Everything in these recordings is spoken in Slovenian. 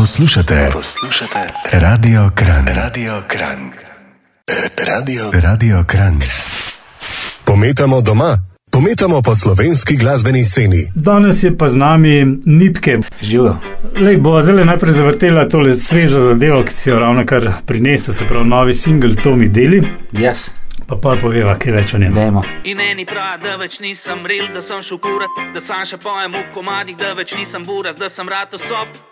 Poslušate, poslušate Radio Kran, Radio Kran, Radio, Radio Kran. Pometamo doma, pometamo po slovenski glasbeni sceni. Danes je pa z nami Nipke. Živijo. Lej, bo zdaj najprej zavrtela tole svežo zadevo, ki si jo ravno kar prinesel, se pravi novi singel Tomi Deli. Jaz, Pa pa poveva, kaj več o njem. dajmo. In eni pravi, da več nisem real, da sem šel kurat, da sam še pojem v komadih, da več nisem buras, da sem rado soft.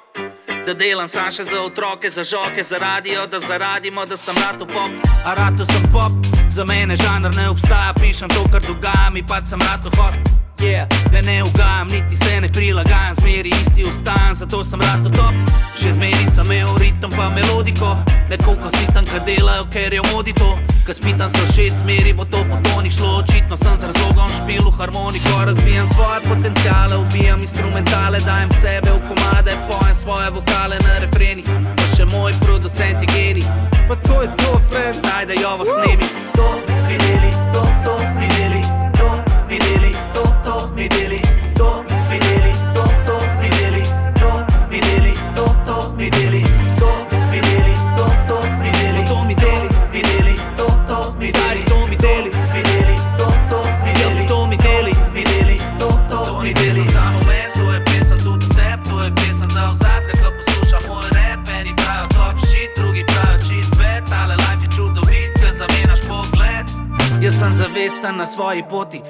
Da delam sam še za otroke, za žoke, za radio, da zaradimo, da sem rado pop. A rado sem pop, za mene žanr ne obstaja, pišem to, kar dogaja mi, pač sem rado hot. Yeah, da ne ugajam, niti se ne prilagajam, zmeri isti ostan, zato sem rado top. Še zmeri sem imel ritem pa melodiko, nekoliko si tam, kad delajo, ker je v modi to. Ko spitam se všeč, zmeri bo to po toni šlo, očitno sem z razlogom špilu harmoniko, razvijam svoje potencijale, ubijam instrumentale, dajem sebe v svoje vokale na refrenih, pa še moj producent je genij. Pa to je to, friend, daj da jo vas snemi.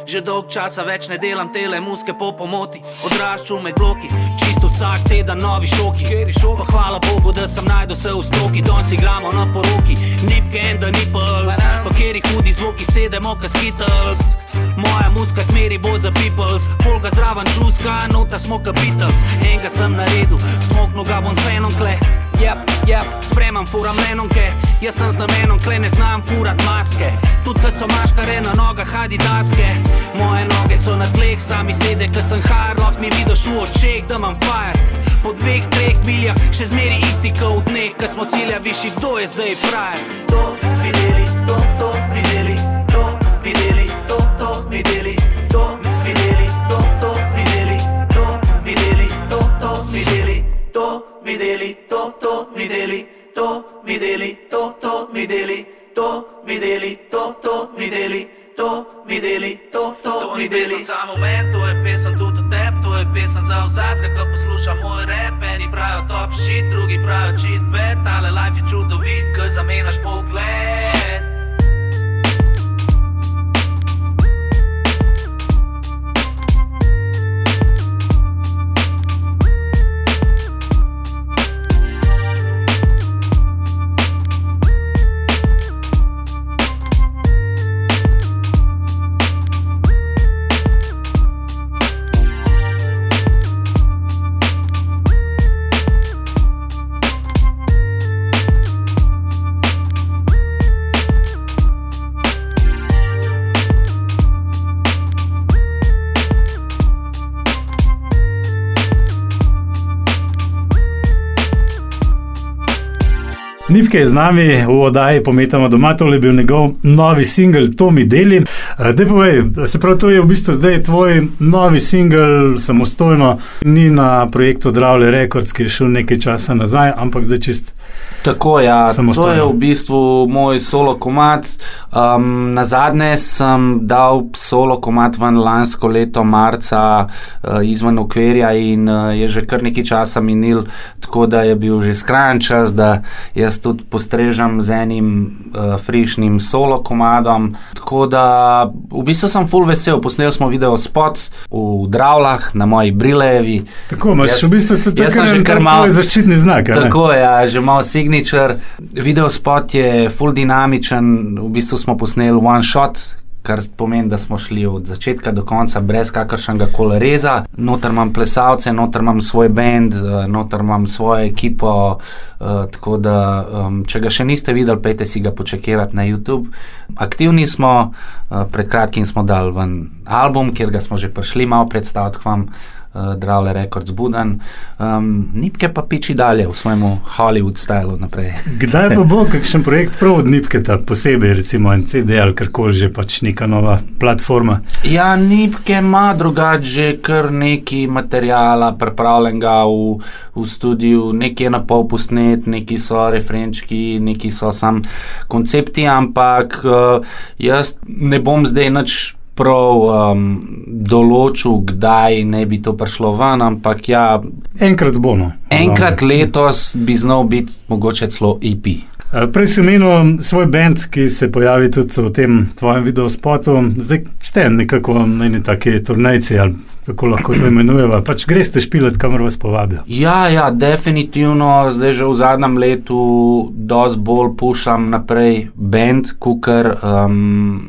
Že dolg časa več ne delam tele muske po pomoti. Odraščal med bloki, čisto vsak teden novi šoki. Pa hvala Bogu, da sem najdel se v stroki, danes igramo na poroki. Nipke and the nipples, pa kjeri hudi zvoki sedemo, kas Skittles. Moja muska smeri bo za peoples, folga zraven čuska, nota smo kapitals. Enega sem naredil, smoknu ga bom z venom kle. Jep, jep, spremam, furam lenonke, jaz sem z namenom, kle ne znam furat maske. Tudi da so maškare na nogah, hadi daske. Moje noge so na tleh, sami sede, ker sem harlock, mi vidiš v očeh, da imam fire. Po dveh, treh miljah, še zmeri isti kot v dneh, ker smo cilja višji, kdo je zdaj frajer. Mi deli, to mi deli, to, to mi deli, to mi deli, to, to mi deli, to mi deli, to, to mi deli, to mi deli, to, to mi deli, to mi deli, to, to mi deli, to mi deli, to, to mi deli. Za moment, to je pesem tudi o tebi, to je pesem za vsakega, ko posluša moj rap, eni pravijo top shit, drugi pravijo čist bed, ale life je čudovit, ko zamenjaš pogled. Nipke je z nami v oddaji Pometamo doma, to je bil njegov novi singel Tomi Deli. Dej povej, se pravi, to je v bistvu zdaj tvoj novi singel samostojno, ni na projektu Dravle Records, ki je šel nekaj časa nazaj, ampak zdaj čist. Tako ja, to je v bistvu moj solo komat. Um, na zadnje sem dal solo komat ven lansko leto, marca, uh, izven okvirja in uh, je že kar nekaj časa minil, tako da je bil že skrajen čas, da jaz tudi postrežem z enim uh, frišnim solo komadom. Tako da v bistvu sem full vesel. Posnel smo video spot v Dravlah na moji Brilejevi. Tako imaš Jaz- v bistvu tudi jaz sem že kar malo- zaščitni znak. Tako je, ja, že malo signature. Video spot je full dinamičen, v bistvu smo posneli one shot. Kar pomeni, da smo šli od začetka do konca brez kakršnega koli reza. Notor imam plesalce, notor imam svoj bend, eh, notor imam svojo ekipo. eh, Tako da, če ga še niste videli, pejte si ga počekirati na YouTube. Aktivni smo, eh, pred kratkim smo dali ven album, kjer ga smo že prišli malo predstaviti vam. Uh, Dravle Records Budan. Um, Nipke pa piči dalje v svojem Hollywood stilu naprej. Kdaj pa bo kakšen projekt prav od Nipke, ta posebej, recimo en CD ali karkoli že pač neka nova platforma? Ja, Nipke ima drugače kar nekaj materijala pripravljenega v, v studiu, nekaj je na pol posnet, neki so referenčki, neki so sam koncepti, ampak uh, jaz ne bom zdaj nič prav um, določil, kdaj ne bi to prišlo ven, ampak ja. Enkrat bo. No. Enkrat letos bi znal biti mogoče celo EP. Prej si omenil svoj bend, ki se pojavi tudi v tem tvojem videospotu. Zdaj ste nekako na eni taki turnajci ali kako lahko to imenujemo. Pač greste špilet, kamor vas povabijo. Ja, ja, definitivno, zdaj že v zadnjem letu dosti bolj pušam naprej bend, kukar um,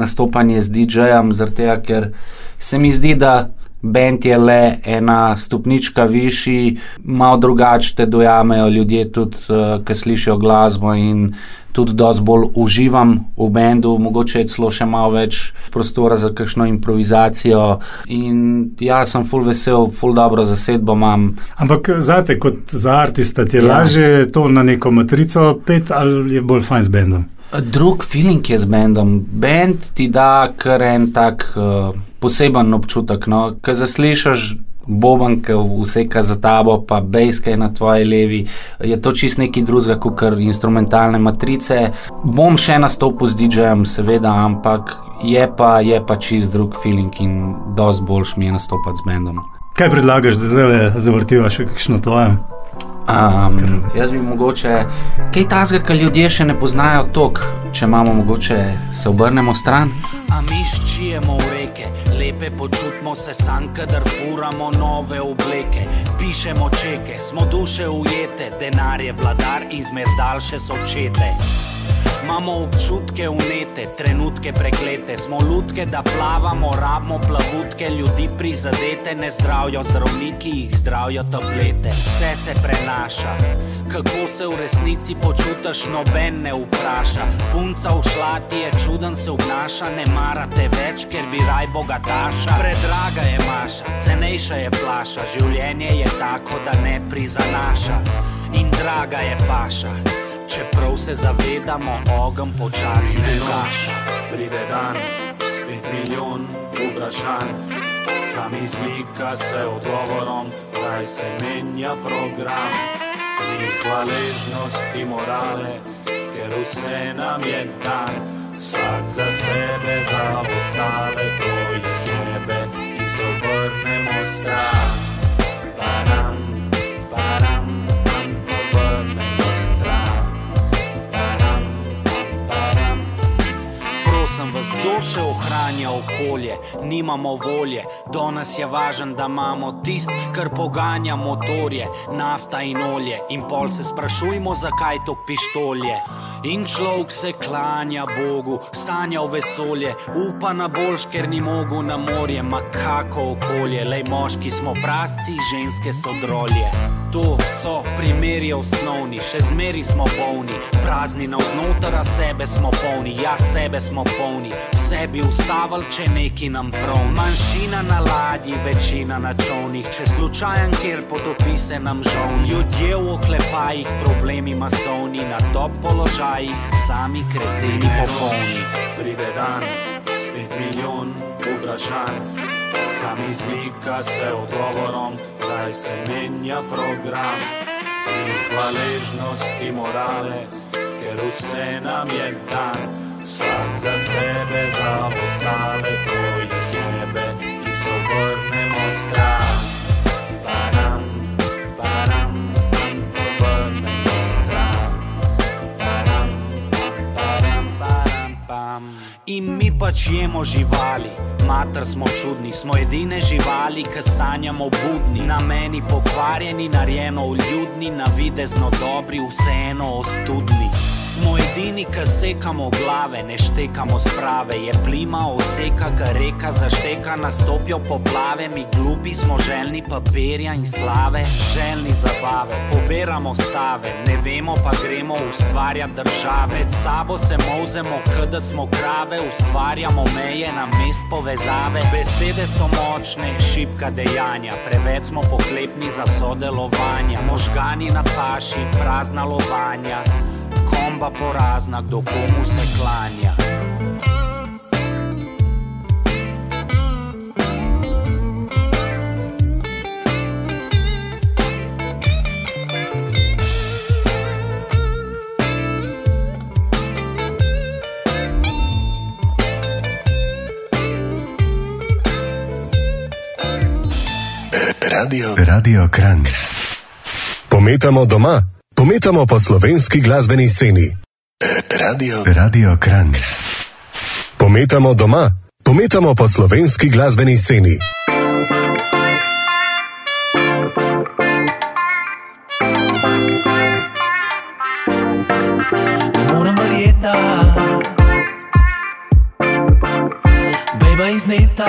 nastopanje z DJ-jem, zato ker se mi zdi, da. Bend je le ena stopnička višji, malo drugače te dojamejo ljudje, tudi uh, ki slišijo glasbo in tudi dosti bolj uživam v bendu, mogoče je celo še malo več prostora za kakšno improvizacijo. In ja, sem full vesel, full dobro zasedbo imam. Ampak zate, kot za artista, ti je ja. lažje to na neko matrico pet ali je bolj fajn z bendom? Drug feeling je z bendom. Bend ti da kar en tak uh, poseben občutek. No? Ker zaslišiš boben, ki vseka za tabo, pa bejske na tvoji levi, je to čist neki drugega, kot kar instrumentalne matrice. Bom še nastopil z DJ-jem, seveda, ampak je pa, je pa čist drug feeling in dosti boljš mi je nastopati z bendom. Kaj predlagaš, da zdaj zavrtiva še kakšno tvoje? Um, jaz bi mogoče kaj tasga, kar ljudje še ne poznajo tok, če imamo mogoče se obrnemo stran. A mi ščijemo v reke, lepe počutimo se sam, kadar furamo nove obleke. Pišemo čeke, smo duše ujete, denar je vladar in zmer daljše so čete. Imamo občutke unete, trenutke preklete, smo lutke, da plavamo, rabimo plavutke, ljudi prizadete, ne zdravijo zdravniki, jih zdravijo tablete. Vse se prenaša, kako se v resnici počutiš, noben ne vpraša. Punca v šlati je čuden, se obnaša, ne marate več, ker bi raj bogataša. Predraga je maša, cenejša je flaša, življenje je tako, da ne prizanaša. In draga je paša. Čeprav se zavedamo, ogen počasi ugaša. Pride dan, spet milijon vprašanj. Sam izmika se odgovorom, kaj se menja program. Ni hvaležnosti morale, ker vse nam je dan. Vsak za sebe, za ostale, ko jih jebe in se obrnemo stran. Param. Vas duše ohranja okolje, nimamo volje, do nas je važen, da imamo tist, kar poganja motorje, nafta in olje. In pol se sprašujmo, zakaj to pištolje. In človek se klanja Bogu, stanja v vesolje, upa na boljš, ker ni mogo na morje, ma kako okolje, le moški smo prasci, ženske so drolje. To so primeri osnovni, še zmeri smo polni, prazni na vznotra sebe smo polni, ja sebe smo polni, vse bi ustavili, če neki nam prav. Manjšina na ladji, večina na čovnih, če slučajen, kjer potopi se nam žal. Ljudje v oklepajih, problemi masovni, na top položajih, sami kreteni popolni. Pride dan, spet milijon vprašanj. Sam izmika se odgovorom, kaj se menja program. In hvaležnosti morale, ker vse nam je dan. Vsak za sebe, za ostale, ko jih jebe in se obrnemo stran. Param, param, obrnemo stran. Param, param, param, pam. In mi pač jemo živali mater smo čudni, smo edine živali, ki sanjamo budni, na meni pokvarjeni, narejeno v ljudni, na videzno dobri, vseeno ostudni Smo edini, ki sekamo glave, ne štekamo sprave. Je plima oseka, ga reka zašteka, nastopijo poplave. Mi glupi smo željni papirja in slave, željni zabave. Pobiramo stave, ne vemo pa gremo ustvarjati države. S sabo se mozemo, kada smo krave, ustvarjamo meje na mest povezave. Besede so močne, šipka dejanja, preveč smo pohlepni za sodelovanje. Možgani na paši, prazna lovanja komba porazna, kdo komu se klanja. Radio, Radio Kran. Pometamo doma. Pometamo po slovenski glasbeni sceni. Radio, Radio Kran. Pometamo doma, pometamo po slovenski glasbeni sceni. Ne morem verjeti, beba izneta.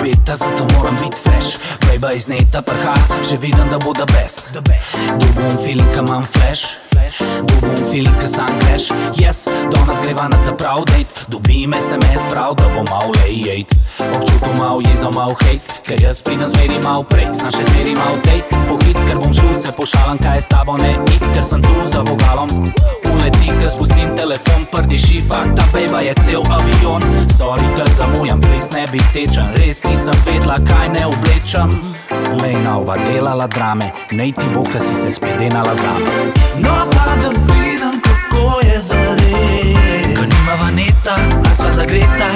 Obeta, zato moram biti fresh. Beba iz neta prha, če vidim, da bo da best. Dubom feeling, ka imam flash. Dubom feeling, ka sam crash. Yes, danes greva na ta prav date. Dobim SMS prav, da bo mal lej Občutil mal jezo, mal hate, ker jaz pridem zmeri mal prej. Sam še zmeri mal date, pohit, ker bom šel se pošalam, kaj je s tabo ne it, ker sem tu za vogalom. Uleti, ker spustim telefon, prdi šifa, ta beba je cel avion. Sorry, ker zamujam, plis ne bi tečen, res nisem vedla, kaj ne oblečem. Lej nova delala drame, nej ti bo, ker si se spedenala zame. No, pa da vidim, kako je zares. Ko nima vaneta, a sva zagreta,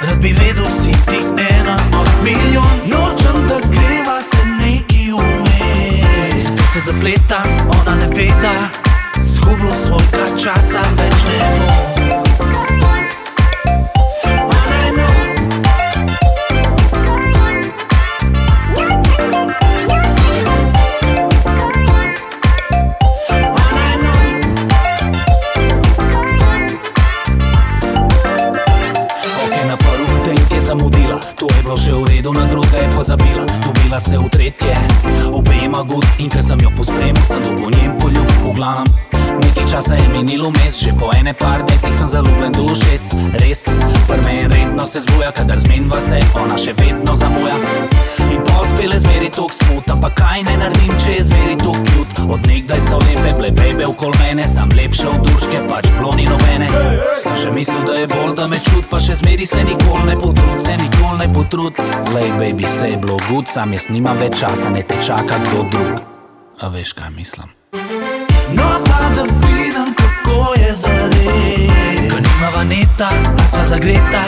rad bi vedel, si ti ena od milijon. Nočem, da greva se neki vmes. Spet se zapleta, ona ne veda, zgubil svojega časa več ne bo. Ene par dekih sem zaljubljen do šest. Res, prmen redno se zbuja, kadar zmenva se, ona še vedno zamuja. In pospele zmeri tok smuta, pa kaj ne naredim, če je zmeri tok kjut. Od nekdaj so lepe blebebe okol mene, sam lepše od duške, pač ploni nobene. Sem že mislil, da je bolj, da me čut, pa še zmeri se nikoli ne potrud, se nikoli ne potrud. Lej, baby, se je bilo gud, sam jaz nimam več časa, ne te čaka kdo drug. A veš, kaj mislim? No, pa da vidim, je zares. Ko nima vaneta, a sva zagreta,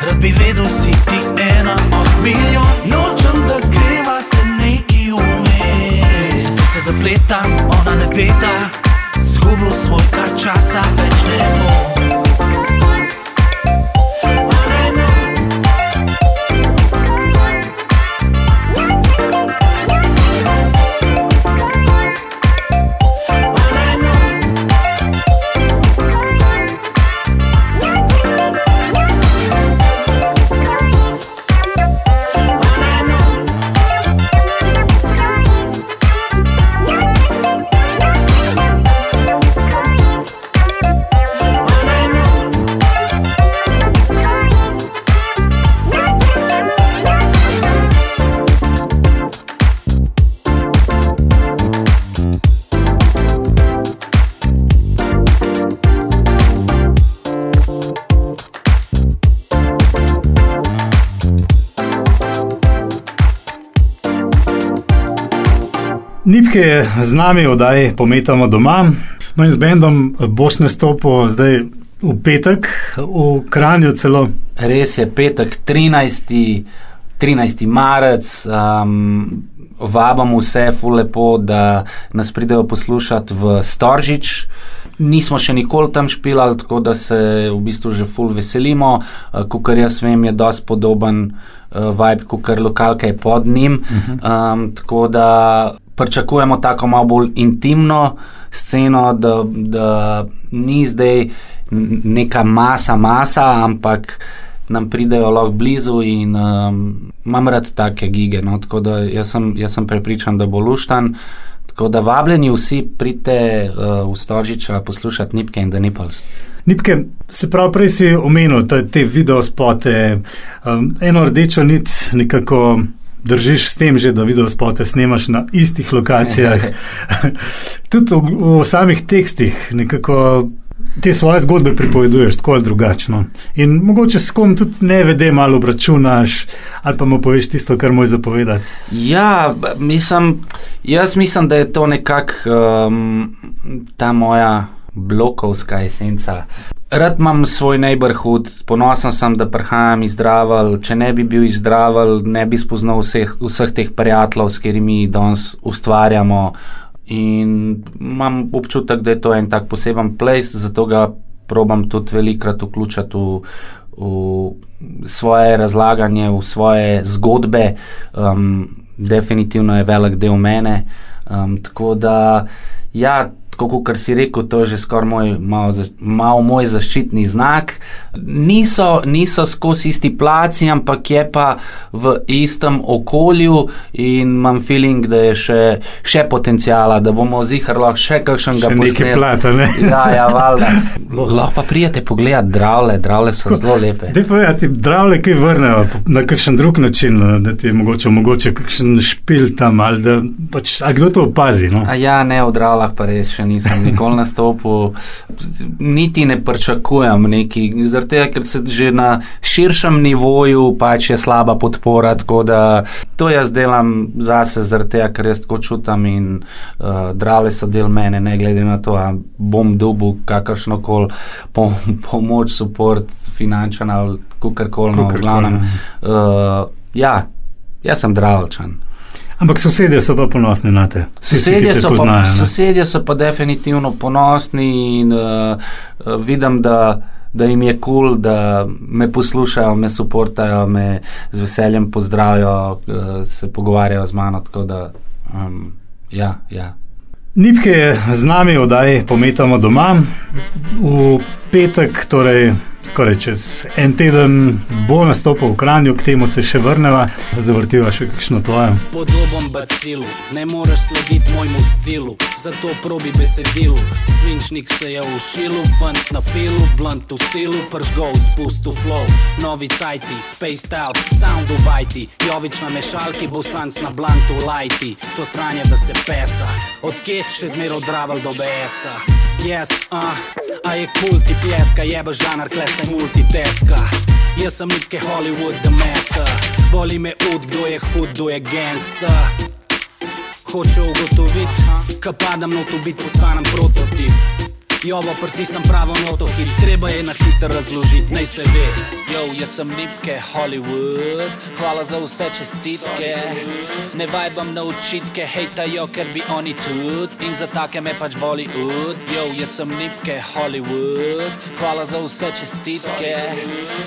rad bi vedel, si ti ena od milijon. Nočem, da greva se neki vmes. Spet se zapleta, ona ne veda, zgubil svojega časa več ne bo. Nipke je z nami, odaj pometamo doma. No in z bendom boš nastopil zdaj v petek, v Kranju celo. Res je petek, 13. 13. marec. Um, Vabam vse, lepo, da nas pridejo poslušati v Storžič. Nismo še nikoli tam špilali, tako da se v bistvu že ful veselimo. Kot jaz vem, je dosti podoben uh, vibe, kot kar lokalka je pod njim. Um, tako da pričakujemo tako malo bolj intimno sceno, da, da ni zdaj neka masa, masa, ampak nam pridejo lahko blizu in um, imam rad take gige. No? Tako da jaz sem, jaz sem prepričan, da bo luštan. Tako da vabljeni vsi pridite uh, v Storžiča poslušati Nipke in The Nipples. Nipke, se pravi, prej si omenil te, te video spote, um, eno rdečo nit nekako. Držiš s tem, že, da video spote snemaš na istih lokacijah. Tudi v, v samih tekstih nekako te svoje zgodbe pripoveduješ tako ali drugačno. In mogoče s kom tudi ne vede, malo obračunaš ali pa mu poveš tisto, kar mu je zapovedati. Ja, mislim, jaz mislim, da je to nekako um, ta moja blokovska esenca. Rad imam svoj neighborhood, ponosen sem, da prihajam iz Draval. Če ne bi bil iz Draval, ne bi spoznal vseh, vseh teh prijateljev, s katerimi danes ustvarjamo. In imam občutek, da je to en tak poseben place, zato ga probam tudi velikrat vključiti v, v svoje razlaganje, v svoje zgodbe. Um, definitivno je velik del mene. Um, tako da, ja, tako kot si rekel, to je že skoraj moj, malo, malo moj zaščitni znak. Niso, niso skozi isti placi, ampak je pa v istem okolju in imam feeling, da je še, še potencijala, da bomo zihar lahko še kakšnega posnetka. Plata, ne? Ja, ja, valjda. Lahko pa prijete pogledat dravle, dravle so zelo lepe. Dej pa ja, ti dravle kaj vrnejo na kakšen drug način, no, da ti je mogoče omogoče kakšen špil tam ali da pač, a kdo to opazi, no? A ja, ne, v dravlah pa res še nisem nikoli nastopil, niti ne pričakujem neki, zaradi tega, ker se že na širšem nivoju pač je slaba podpora, tako da to jaz delam zase, zaradi tega, ker jaz tako čutam in uh, drale so del mene, ne glede na to, a bom dobil kakršno koli po, pomoč, podpor, finančna ali kakorkoli, no, v glavnem. Uh, ja, jaz sem dravčan. Ampak sosedje so pa ponosni na te. Sosedje, so, poznajo, pa, sosedje so pa definitivno ponosni in uh, vidim, da, da jim je kul, cool, da me poslušajo, me podportajo, me z veseljem pozdravijo, uh, se pogovarjajo z mano. Da, um, ja, ja. Nipke je z nami, odaj pometamo doma v petek, torej skoraj čez en teden bo nastopil v Kranju, k temu se še vrneva, zavrtiva še kakšno tvoje. Podoben bacilu, ne moreš slediti mojemu stilu, zato probi besedilu. Svinčnik se je ušilu, fant na filu, blunt v stilu, pržgov, spust v flow. Novi cajti, spaced out, sound v bajti, jovič na mešalki, bosanc na blantu lajti. To sranje, da se pesa, odkje še zmer odraval do BS-a. Yes, uh, a je kulti pjeska, jeba žanar kles se multitaska Jaz sem nitke Hollywood, the master. Boli me ud, kdo je hud, kdo je gangsta Hoče ugotoviti, ka padam not v bit, postanem prototip Jovo pritisnem pravo noto, hit treba je na hitro razložiti, naj se ve. Jo, jaz sem nipke Hollywood, hvala za vse čestitke. Ne vajbam na učitke, hejtajo, ker bi oni tudi in za take me pač boli ud. Jo, jaz sem nipke Hollywood, hvala za vse čestitke.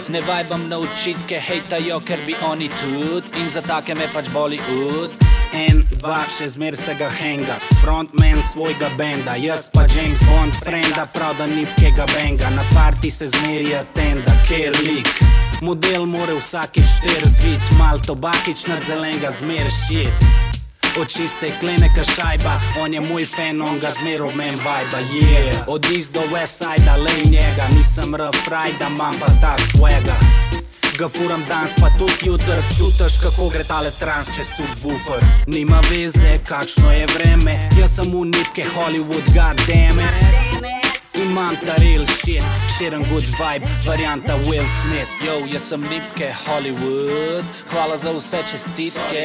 Ne vajbam na učitke, hejtajo, ker bi oni tudi in za take me pač boli ud en, dva, še zmer se ga henga, frontman svojega benda, jaz pa James Bond, frenda, prav da nipkega benga, na parti se zmeri atenda, ker lik. Model more vsake štir zvit, mal tobakič nad zelenega zmer šit. Oči steklene ka šajba, on je moj fan, on ga zmer ob men vajba, yeah. Od iz do west side, le njega, nisem rough rider, imam pa ta swagger. Ga furam danes, pa tudi jutr, čutiš, kako gre tale trans čez subwoofer. Nima veze, kakšno je vreme, jaz sem v nitke Hollywood, goddamn it. Imam ta real shit, širen good vibe, varianta Will Smith. Yo, jaz sem nipke Hollywood, hvala za vse čestitke.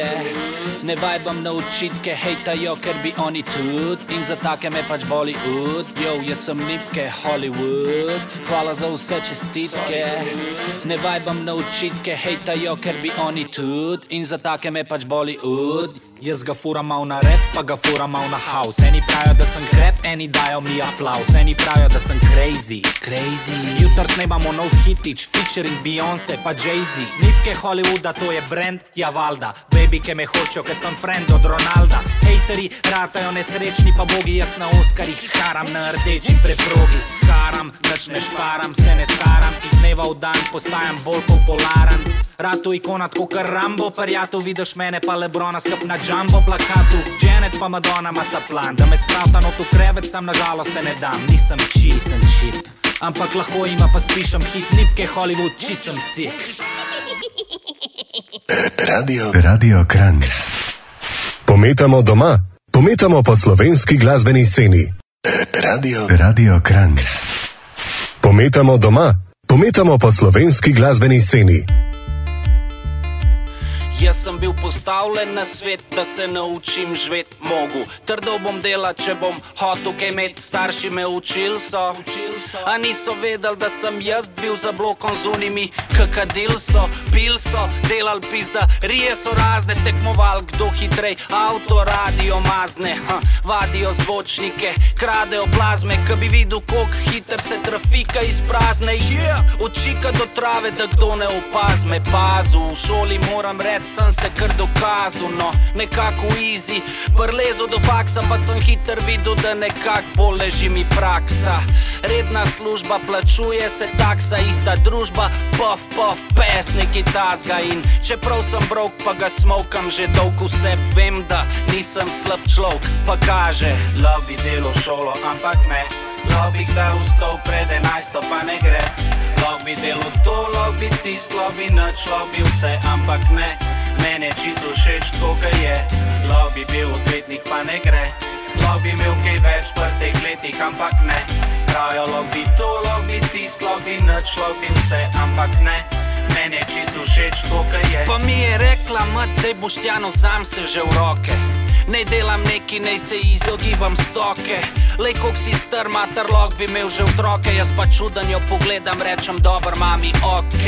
Ne vibam na učitke, hejtajo, ker bi oni tudi in za take me pač boli ud. Yo, jaz sem nipke Hollywood, hvala za vse čestitke. Ne vibam na učitke, hejtajo, ker bi oni tudi in za take me pač boli ud. Jaz ga furam mal na rep, pa ga furam mal na house. Eni pravijo, da sem krep, eni dajo mi aplaus. Eni pravijo, da sem crazy, crazy. Jutr snemamo nov hitič, featuring Beyoncé pa Jay-Z. Nipke Hollywooda, to je brand, ja valda. Baby, ki me hočejo, ker sem friend od Ronalda. Hejteri, ratajo nesrečni, pa bogi jaz na Oskarjih haram na rdeči preprogi. Haram, več ne šparam, se ne staram, iz dneva v dan postajam bolj popularen. Ratu ikona, kot kar Rambo, prijatelj, vidiš mene pa Lebrona skup na jumbo plakatu. Janet pa Madonna ima ta plan, da me spravta not v krevet, sam nažalost se ne dam, nisem čist, sem čip. Ampak lahko ima pa spišem hit, nipke Hollywood, čist sem si. Radio, Radio Kran. Pometamo doma, pometamo po slovenski glasbeni sceni. Radio, Radio Kran. Pometamo doma, pometamo po slovenski glasbeni sceni. Jaz sem bil postavljen na svet, da se naučim živeti mogu. Trdo bom delal, če bom hotel kaj imeti, starši me učili so. A niso vedeli, da sem jaz bil za blokom z unimi, kakadil so, pil so, delal pizda, rije so razne, tekmoval, kdo hitrej, avto, radio, mazne, ha, vadijo zvočnike, kradejo plazme, ki bi videl, koliko hiter se trafika izprazne. Yeah! Očika do trave, da kdo ne opazme, pazu, v šoli moram reči sem se kar dokazal, no, nekako easy. Prlezo do faksa, pa sem hiter videl, da nekako poleži mi praksa. Redna služba, plačuje se taksa, ista družba, puff, puff, pesniki tasga. In čeprav sem brok, pa ga smokam že dolgo vse, vem, da nisem slab človek, pa kaže. Lobby delo šolo, ampak ne. Lobby kdaj vstop pred enajsto, pa ne gre. Lobby delo to, lobby tisto, lobby nič, lobby vse, ampak ne. Mene čisto všeč to, kar je. Lobby bil odvetnik, pa ne gre. Lobby imel kaj več v teh letih, ampak ne. Pravijo lobby to, lobby tisto, lobby nič, lobby vse, ampak ne. Mene čisto všeč to, kar je. Pa mi je rekla, mat, da boš tjano sam se že v roke. Ne delam neki, ne se izogibam stoke. Le kok si star, mater log bi imel že otroke, jaz pa čuden jo pogledam, rečem dober mami, ok.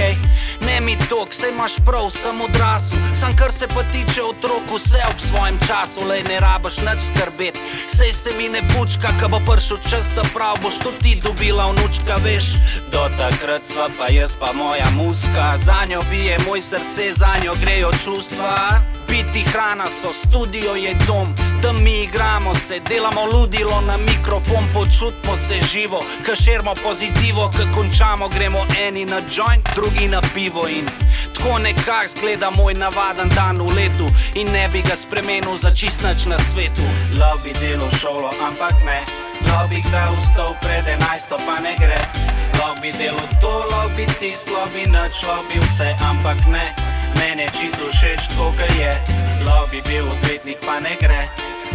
Ne mi tok, sej imaš prav, sem odrasel. Sam kar se pa tiče otrok, vse ob svojem času, le ne rabaš nič skrbet. Sej se mi ne pučka, ka bo prišel čas, da prav boš to ti dobila vnučka, veš. Do takrat sva pa jaz pa moja muska, za njo bije moj srce, za njo grejo čustva. Biti hrana so, studio je dom, tam mi igramo se, delamo ludilo na mikrofon, počutimo se živo, kaširmo pozitivo, ko končamo, gremo eni na joint, drugi na pivo in tako nekak zgleda moj navaden dan v letu in ne bi ga spremenil za čist nič na svetu. Lobby delo šolo, ampak ne, lobby kdaj vstop pred enajsto, pa ne gre. Lobby delo to, lobby tisto, lobby nič, lobby vse, ampak ne. Mene čisto všeč to, kar je. Lobby bil odvetnik, pa ne gre.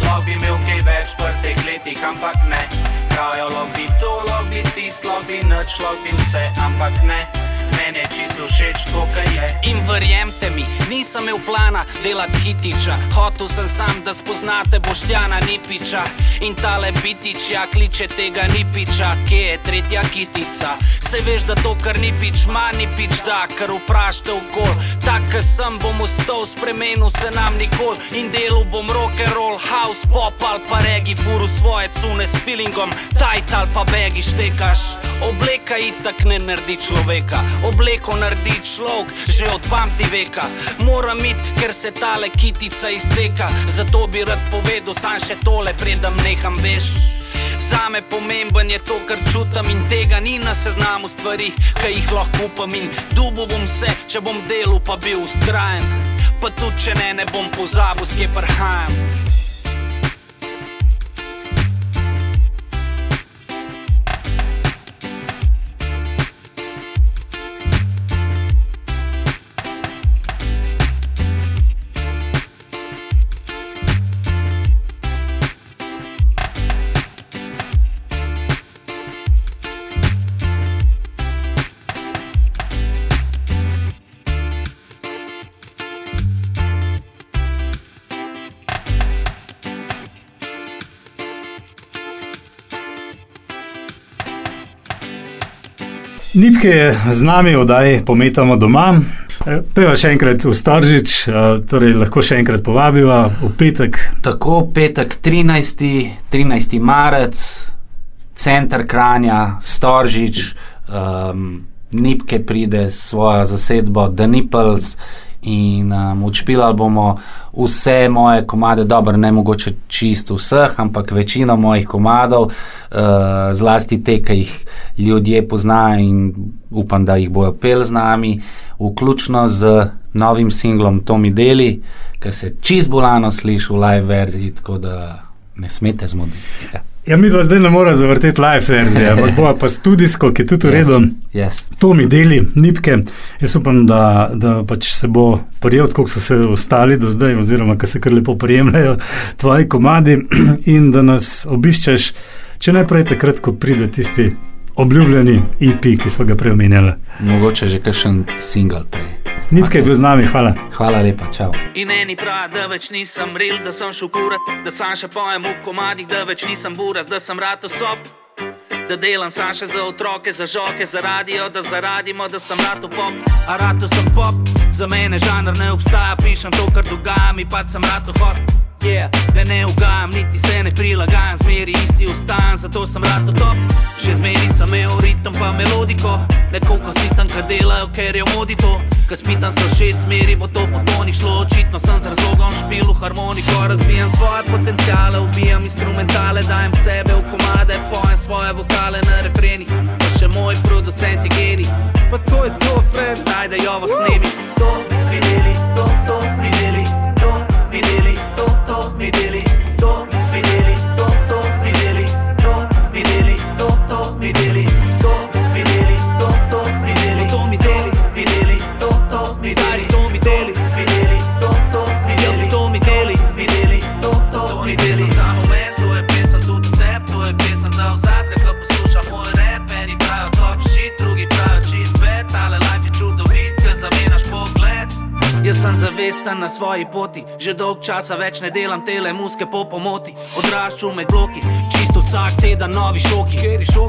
Lobby imel kaj več v teh letih, ampak ne. Pravijo lobby to, lobby tisto, lobby nič, lobby vse, ampak ne. Mene čisto všeč to, kar je. In verjemite mi, nisem imel plana delati hitiča. Hotel sem sam, da spoznate Boštjana Nipiča. In tale bitič, ja kliče tega Nipiča, kje je tretja kitica. Se veš, da to, kar Nipič ima, Nipič da, kar vprašate okol. Tak, ki sem, bom ostal, spremenil se nam nikoli. In delal bom rock and roll, house, pop ali pa regi, furu svoje cune s feelingom, tight ali pa begi štekaš. Obleka itak ne naredi človeka, obleko naredi človek že od pamti veka. Moram iti, ker se tale kitica izteka, zato bi rad povedal sam še tole, predem neham veš. Zame pomemben je to, kar čutim in tega ni na seznamu stvari, ki jih lahko upam in dubu bom se, če bom delal pa bil ustrajen. Pa tudi če ne, ne bom pozabil, skje prhajam. Nipke je z nami, odaj pometamo doma. Peva še enkrat v Storžič, torej lahko še enkrat povabiva v petek. Tako, petek 13. 13. marec, center Kranja, Storžič, um, Nipke pride s svojo zasedbo The Nipples in um, učpilali bomo vse moje komade, dobro, ne mogoče čisto vseh, ampak večino mojih komadov, uh, zlasti te, ki jih ljudje poznajo in upam, da jih bojo pel z nami, vključno z novim singlom Tomi Deli, ki se čist bolano sliši v live verziji, tako da ne smete zmoditi. Ja, mi dva zdaj ne moramo zavrteti live verzije, ampak bo pa studijsko, ki je tudi uredno. Yes, yes. To mi deli, nipke. Jaz upam, da, da pač se bo prijel, kot so se ostali do zdaj, oziroma da se kar lepo prijemljajo tvoji komadi in da nas obiščeš, če ne prej takrat, ko pride tisti obljubljeni IP, e ki smo ga prej omenjali. Mogoče že kakšen single prej. Nitke je bil z nami, hvala. Hvala lepa, čau. In eni pravi, da več nisem real, da sem šel kurat, da sam še pojem v komadih, da več nisem buras, da sem rado soft. Da delam sam še za otroke, za žoke, za radio, da zaradimo, da sem rado pop. A rado sem pop, za mene žanr ne obstaja, pišem to, kar dogaja mi, pa sem rado hot yeah. Da ne ugajam, niti se ne prilagajam, zmeri isti ostan, zato sem rad top. Še zmeri sem imel ritem pa melodiko, nekoliko si tam, kar delajo, ker je v modi to. Kaj spitam se še zmeri, bo to po toni šlo, očitno sem z razlogom špil v harmoniko, razvijam svoje potencijale, ubijam instrumentale, dajem sebe v komade, pojem svoje vokale na refrenih, pa še moj producent je geni. Pa to je to, friend, daj da jo vas snemi. To, svoji poti, že dolg časa več ne delam tele muske po pomoti. Odraščam med bloki, čisto vsak teden novi šoki.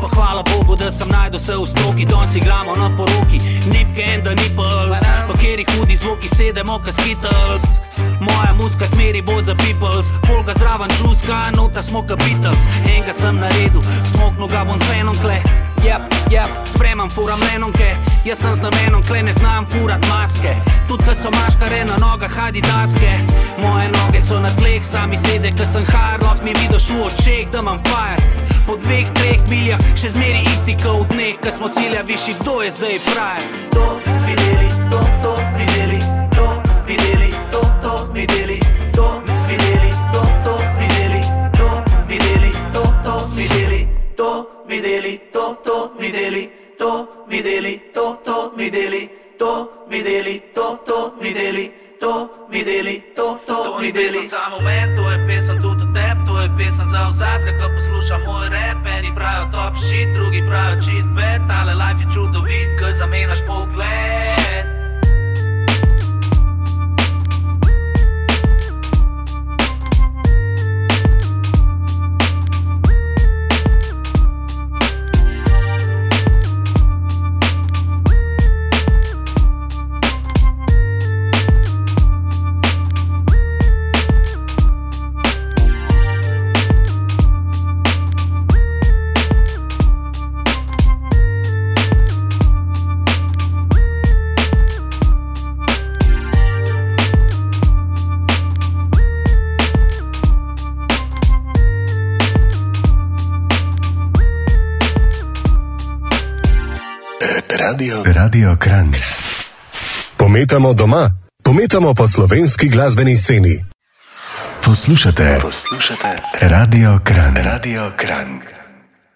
Pa hvala Bogu, da sem najdel se v stroki, danes igramo na poroki. Nipke and the nipples, pa kjer jih hudi zvoki, sedemo ka skittles. Moja muska smeri bo za peoples, folga zraven čuska, nota smo ka Beatles. Enega sem na redu, smoknu ga bom z venom kle. Yep, yep, spremam, furam lenonke, jaz sem z namenom, kle ne znam furat maske. Tudi, ko so maškare na nogah, hadi daske. Moje noge so na tleh, sami sede, ko sem hard, lahko mi vidiš v očeh, da imam fire. Po dveh, treh miljah, še zmeri isti kot dneh, ko smo cilja višji, kdo je zdaj frajer. To videli, to, to videli, to videli, to, to videli. To, to mi deli, to mi deli, to, to mi deli, to mi deli, to, to mi deli, to mi deli, to, to mi deli. Za moment, to je pesem tudi tebi, to je pesem za vsakega, ko posluša moj rap, eni pravijo top shit, drugi pravijo čist bed, ale life je čudovit, ko zamenjaš pogled. Pometamo doma, pometamo po slovenski glasbeni sceni. Poslušate, poslušate, Radio Kran, Radio Kran.